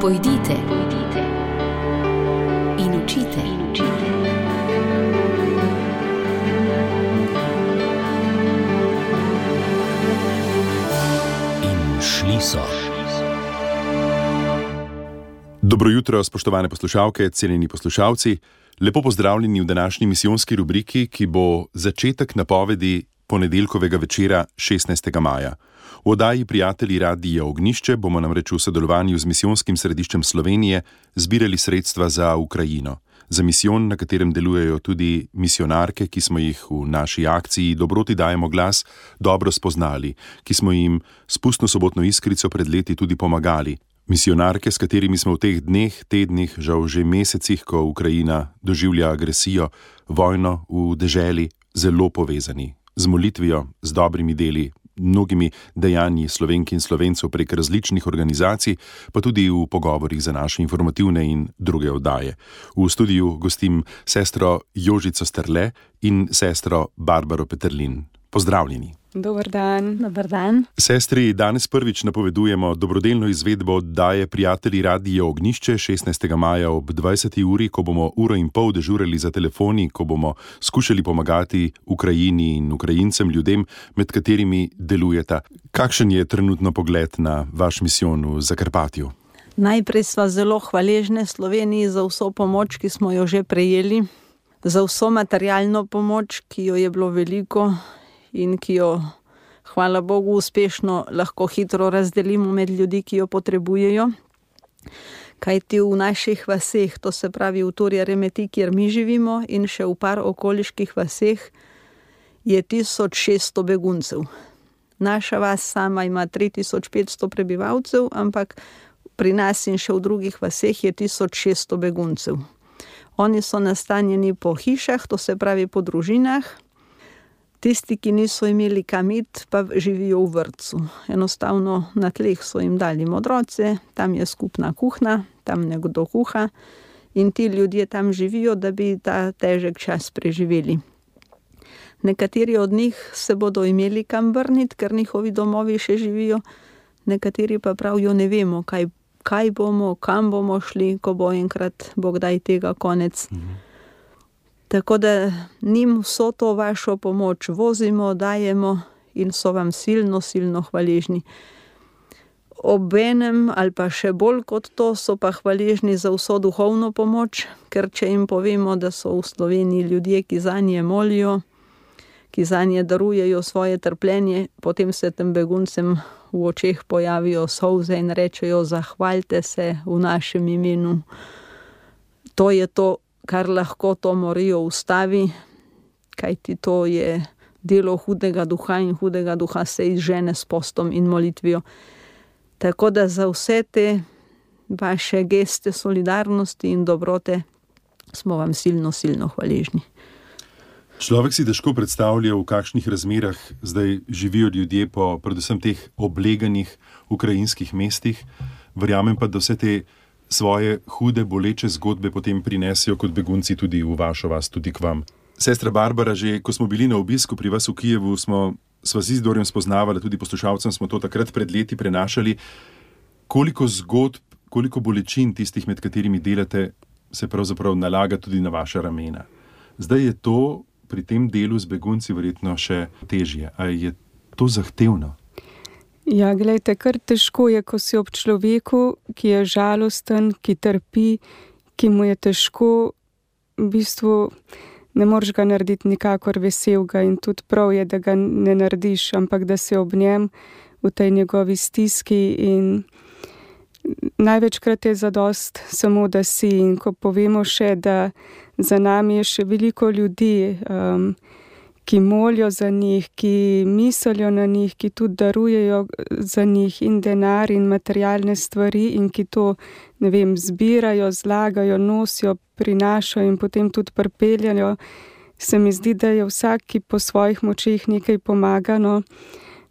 Pojdite, pojdite in učite. In učite. In šli so. Dobro jutro, spoštovane poslušalke, cenjeni poslušalci. Lepo pozdravljeni v današnji misijonski rubriki, ki bo začetek napovedi ponedeljkovega večera 16. maja. V oddaji Prijatelji Radija Ognišče bomo namreč v sodelovanju z misijonskim središčem Slovenije zbirali sredstva za Ukrajino. Za misijon, na katerem delujejo tudi misionarke, ki smo jih v naši akciji Dobroti dajemo glas, dobro spoznali, ki smo jim s pustno sobotno iskrico pred leti tudi pomagali. Misionarke, s katerimi smo v teh dneh, tednih, žal že mesecih, ko Ukrajina doživlja agresijo, vojno v deželi, zelo povezani. Z molitvijo, z dobrimi deli, mnogimi dejanji slovenk in slovencev prek različnih organizacij, pa tudi v pogovorih za naše informativne in druge oddaje. V studiu gostim sestro Jožico Strle in sestro Barbaro Peterlin. Pozdravljeni. Dober dan. Dobar dan. Sestri, danes prvič napovedujemo dobrodelno izvedbo oddaje Prijatelji Radio Ognišče 16. maja ob 20. uri, ko bomo uro in pol dežurali za telefoni, ko bomo skušali pomagati Ukrajini in Ukrajincem, ljudem, med katerimi delujete. Kakšen je trenutno pogled na vaš misijon v Zakarpatju? Najprej smo zelo hvaležni Sloveniji za vso pomoč, ki smo jo že prejeli, za vso materialno pomoč, ki jo je bilo veliko in ki jo, hvala Bogu, uspešno lahko hitro razdelimo med ljudi, ki jo potrebujejo. Kaj ti v naših vaseh, to se pravi v Turja Remeti, kjer mi živimo, in še v par okoliških vaseh, je 1600 beguncev. Naša vas sama ima 3500 prebivalcev, ampak pri nas in še v drugih vaseh je 1600 beguncev. Oni so nastanjeni po hišah, to se pravi po družinah. Tisti, ki niso imeli kam iti, pa živijo v vrtu. Enostavno na tleh so jim dali modroce, tam je skupna kuhna, tam nekdo kuha in ti ljudje tam živijo, da bi ta težek čas preživeli. Nekateri od njih se bodo imeli kam vrniti, ker njihovi domovi še živijo, nekateri pa pravijo, ne vemo, kaj, kaj bomo, kam bomo šli, ko bo enkrat Bog daj tega konec. Mhm. Tako da njim vso to vašo pomoč vozimo, dajemo in so vam silno, silno hvaležni. Obenem, ali pa še bolj kot to, so pa hvaležni za vso duhovno pomoč, ker če jim povemo, da so v Sloveniji ljudje, ki za nje molijo, ki za nje darujejo svoje trpljenje, potem se tem beguncem v očeh pojavijo solze in rečejo: Zahvalite se v našem imenu. To je to, kar lahko to morijo ustavi, kajti to je delo hudega duha in hudega duha se izžene s postom in molitvijo. Tako da za vse te vaše geste solidarnosti in dobrote smo vam silno, silno hvaležni. Človek si težko predstavlja, v kakšnih razmerah zdaj živijo ljudje po predvsem teh obleganih ukrajinskih mestih. Verjamem pa, da vse te svoje hude, boleče zgodbe potem prinesijo kot begunci tudi v vašo vas, tudi k vam. Sestra Barbara, že ko smo bili na obisku pri vas v Kijevu, smo s Izdorjem spoznavali, tudi poslušalcem smo to takrat pred leti prenašali, koliko zgodb, koliko bolečin tistih, med katerimi delate, se pravzaprav nalaga tudi na vaša ramena. Zdaj je to pri tem delu z begunci verjetno še težje. Ali je to zahtevno? Ja, gledajte, kar težko je, ko si ob človeku, ki je žalosten, ki trpi, ki mu je težko, v bistvu ne moreš ga narediti nikakor veselega in tudi prav je, da ga ne narediš, ampak da si ob njem v tej njegovi stiski in največkrat je zadost samo, da si. In ko povemo še, da za nami je še veliko ljudi, um, ki molijo za njih, ki mislijo na njih, ki tudi darujejo za njih in denar in materialne stvari, in ki to vem, zbirajo, zlagajo, nosijo, prinašajo in potem tudi prpeljajo. Se mi zdi, da je vsak, ki po svojih močeh nekaj pomaga, no,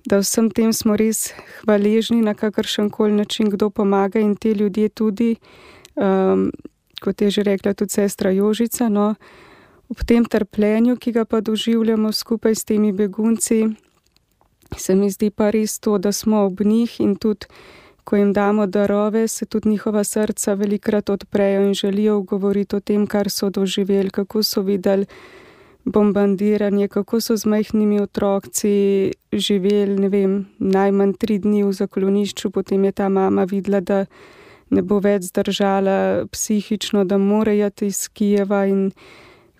da vsem tem smo res hvaležni na kakršen koli način, kdo pomaga in te ljudje tudi, um, kot je že rekla tudi sestra Jožica. No, ob tem trpljenju, ki ga pa doživljamo skupaj s temi begunci, se mi zdi pa res to, da smo ob njih in tudi, ko jim damo darove, se tudi njihova srca velikrat odprejo in želijo govoriti o tem, kar so doživeli, kako so videli bombardiranje, kako so z majhnimi otroci živeli, ne vem, najmanj tri dni v zaklonišču, potem je ta mama videla, da ne bo več zdržala psihično, da morajo iz Kijeva in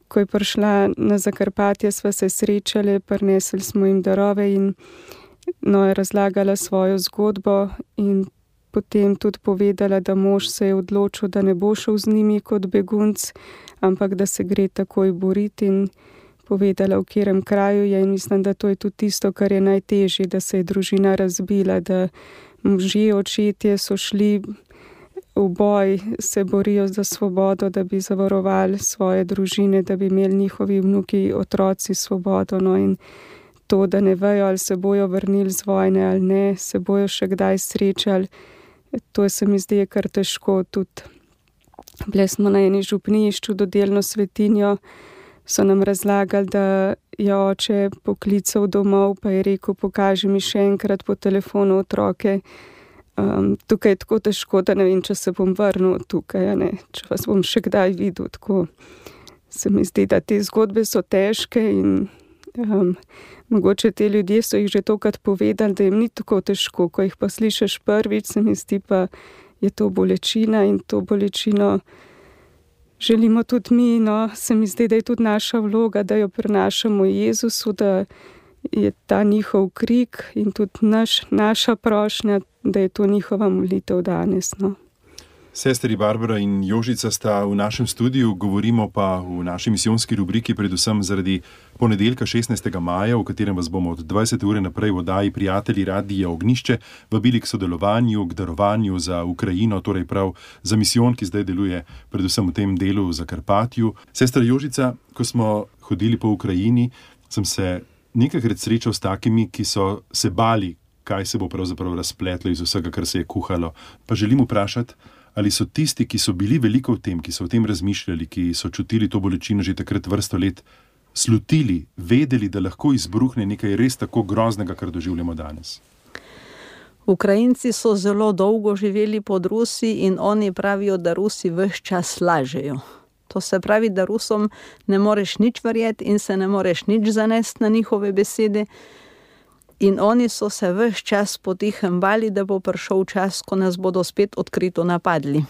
ko je prišla na Zakarpatje, sva se srečali, prinesli smo jim darove in no, je razlagala svojo zgodbo in potem tudi povedala, da mož se je odločil, da ne bo šel z njimi kot begunc, ampak da se gre takoj boriti in povedala, v katerem kraju je in mislim, da to je tudi tisto, kar je najtežje, da se je družina razbila, da možje očetje so šli v boj, se borijo za svobodo, da bi zavarovali svoje družine, da bi imeli njihovi vnuki, otroci svobodo. No in to, da ne vejo, ali se bojo vrnili z vojne ali ne, se bojo še kdaj srečali, to se mi zdi kar težko. Tudi bili smo na eni župnišču, dodeljno svetinjo, so nam razlagali, da je oče poklical domov, pa je rekel: Pokaži mi še enkrat po telefonu otroke. Um, tukaj je tako težko, da ne vem, če se bom vrnil tukaj, če vas bom še kdaj videl. Tako se mi zdi, da te zgodbe so težke in um, mogoče te ljudje so jih že tokrat povedali, da jim ni tako težko. Ko jih pa slišiš prvič, se mi zdi pa, je to bolečina in to bolečino želimo tudi mi. No, se mi zdi, da je tudi naša vloga, da jo prenašamo Jezusu, da je ta njihov krik in tudi naš, naša prošnja da je to njihova molitev danes. No. Sestri Barbara in Jožica sta v našem studiu, govorimo pa v naši misijonski rubriki, predvsem zaradi ponedeljka 16. maja, v katerem vas bomo od 20. ure naprej v oddaji Prijatelji Radija Ognišče vabili k sodelovanju, k darovanju za Ukrajino, torej prav za misijon, ki zdaj deluje predvsem v tem delu za Karpatju. Sestra Jožica, ko smo hodili po Ukrajini, sem se nekajkrat srečal s takimi, ki so se bali, kaj se bo pravzaprav razpletlo iz vsega, kar se je kuhalo. Pa želim vprašati, ali so tisti, ki so bili veliko v tem, ki so o tem razmišljali, ki so čutili to bolečino že takrat vrsto let, slutili, vedeli, da lahko izbruhne nekaj res tako groznega, kar doživljamo danes. Ukrajinci so zelo dolgo živeli pod Rusi in oni pravijo, da Rusi vse čas lažejo. To se pravi, da Rusom ne moreš nič verjeti in se ne moreš nič zanesti na njihove besede. In oni so se vse čas potihem bali, da bo prišel čas, ko nas bodo spet odkrito napadli.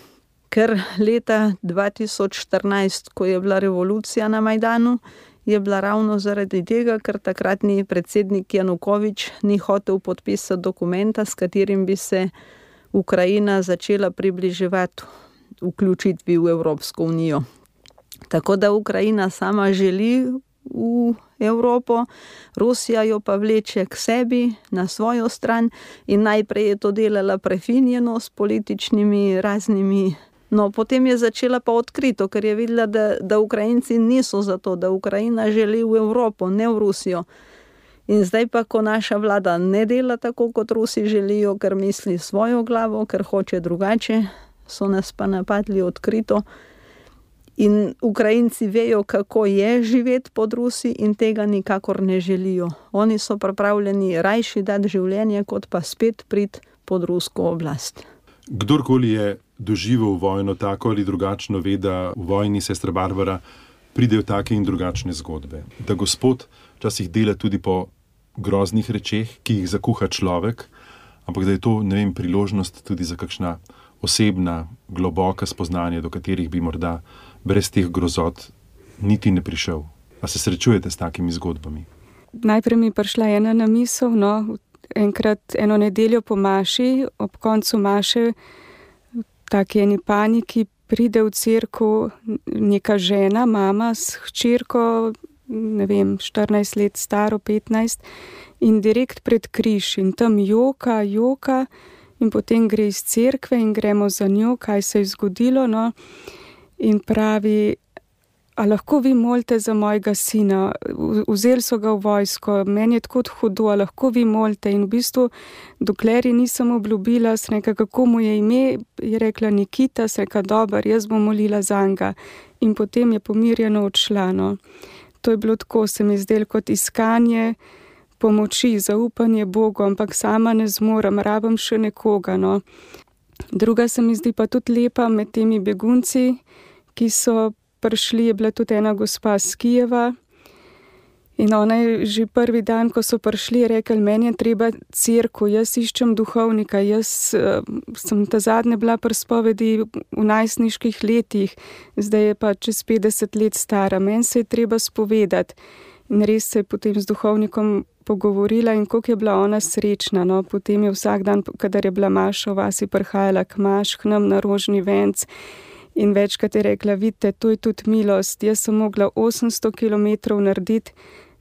Ker leta 2014, ko je bila revolucija na Majdanu, je bila ravno zaradi tega, ker takratni predsednik Janukovič ni hotel podpisati dokumenta, s katerim bi se Ukrajina začela približevati vključitvi v Evropsko unijo. Tako da Ukrajina sama želi v Evropo, Rusija jo pa vleče k sebi na svojo stran in najprej je to delala prefinjeno s političnimi raznimi. No, potem je začela pa odkrito, ker je videla, da, da Ukrajinci niso za to, da Ukrajina želi v Evropo, ne v Rusijo. In zdaj pa, ko naša vlada ne dela tako, kot Rusi želijo, ker misli svojo glavo, ker hoče drugače, so nas pa napadli odkrito. In Ukrajinci vejo, kako je živeti pod Rusi, in tega nikakor ne želijo. Oni so pripravljeni rajši dati življenje, kot pa spet priti pod rusko oblast. Kdorkoli je doživel vojno tako ali drugačno, ve, da v vojni sestra Barbara pridejo take in drugačne zgodbe. Da Gospod včasih dela tudi po groznih rečeh, ki jih zakuha človek, ampak da je to vem, priložnost tudi za kakšna osebna, globoka spoznanja, do katerih bi morda brez teh grozot niti ne prišel. A se srečujete s takimi zgodbami? Najprej mi je prišla ena na misel. No, enkrat eno nedeljo po Maši, ob koncu Maše, tako eni paniki, pride v crkvu neka žena, mama s hčerko, ne vem, 14 let staro, 15, in direkt pred križ in tam joka, joka, in potem gre iz crkve in gremo za njo, kaj se je zgodilo. No in pravi, a lahko vi molite za mojega sina, vzeli so ga v vojsko, meni je tako hudo, a lahko vi molite. In v bistvu, dokler ji nisem obljubila, sem rekla, kako mu je ime, je rekla Nikita, sem rekla, dober, jaz bom molila za njega. In potem je pomirjeno odšla. No. To je bilo tako, se mi zdelo kot iskanje pomoči, zaupanje Bogu, ampak sama ne zmorem, rabim še nekoga. No. Druga se mi zdi pa tudi lepa med temi begunci, ki so prišli, je bila tudi ena gospa z Kijeva. In ona je že prvi dan, ko so prišli, rekla: Meni je treba crkvo, jaz iščem duhovnika. Jaz uh, sem ta zadnja bila pri spovedi v najstniških letih, zdaj je pa čez 50 let stara, meni se je treba spovedati. In res se je potem z duhovnikom pogovorila in kako je bila ona srečna. No? Potem je vsak dan, kadar je bila Maša v vasi, prihajala k Maš, k nam na rožni venc. In večkrat je rekla: Vidite, to je tudi milost. Jaz sem mogla 800 km narediti,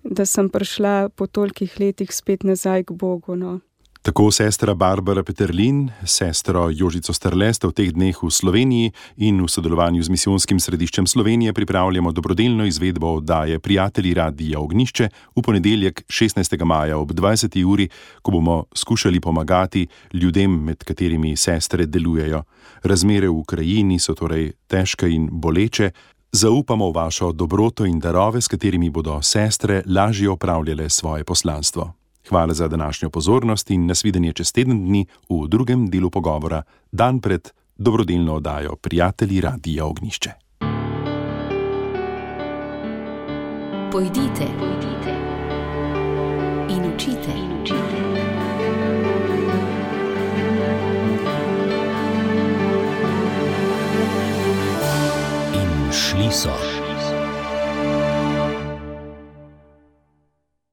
da sem prišla po tolikih letih spet nazaj k Bogu. No. Tako sestra Barbara Peterlin, sestro Jožico Strleste v teh dneh v Sloveniji in v sodelovanju z Misijonskim središčem Slovenije pripravljamo dobrodelno izvedbo oddaje Prijatelji Radija Ognišče v ponedeljek 16. maja ob 20. uri, ko bomo skušali pomagati ljudem, med katerimi sestre delujejo. Razmere v Ukrajini so torej težke in boleče. Zaupamo v vašo dobroto in darove, s katerimi bodo sestre lažje opravljale svoje poslanstvo. Hvala za današnjo pozornost in nasvidenje čez teden dni v drugem delu pogovora, dan pred dobrodelno oddajo Prijatelji Radija Ognišče. Pojdite, pojdite in učite. In učite. In šli so.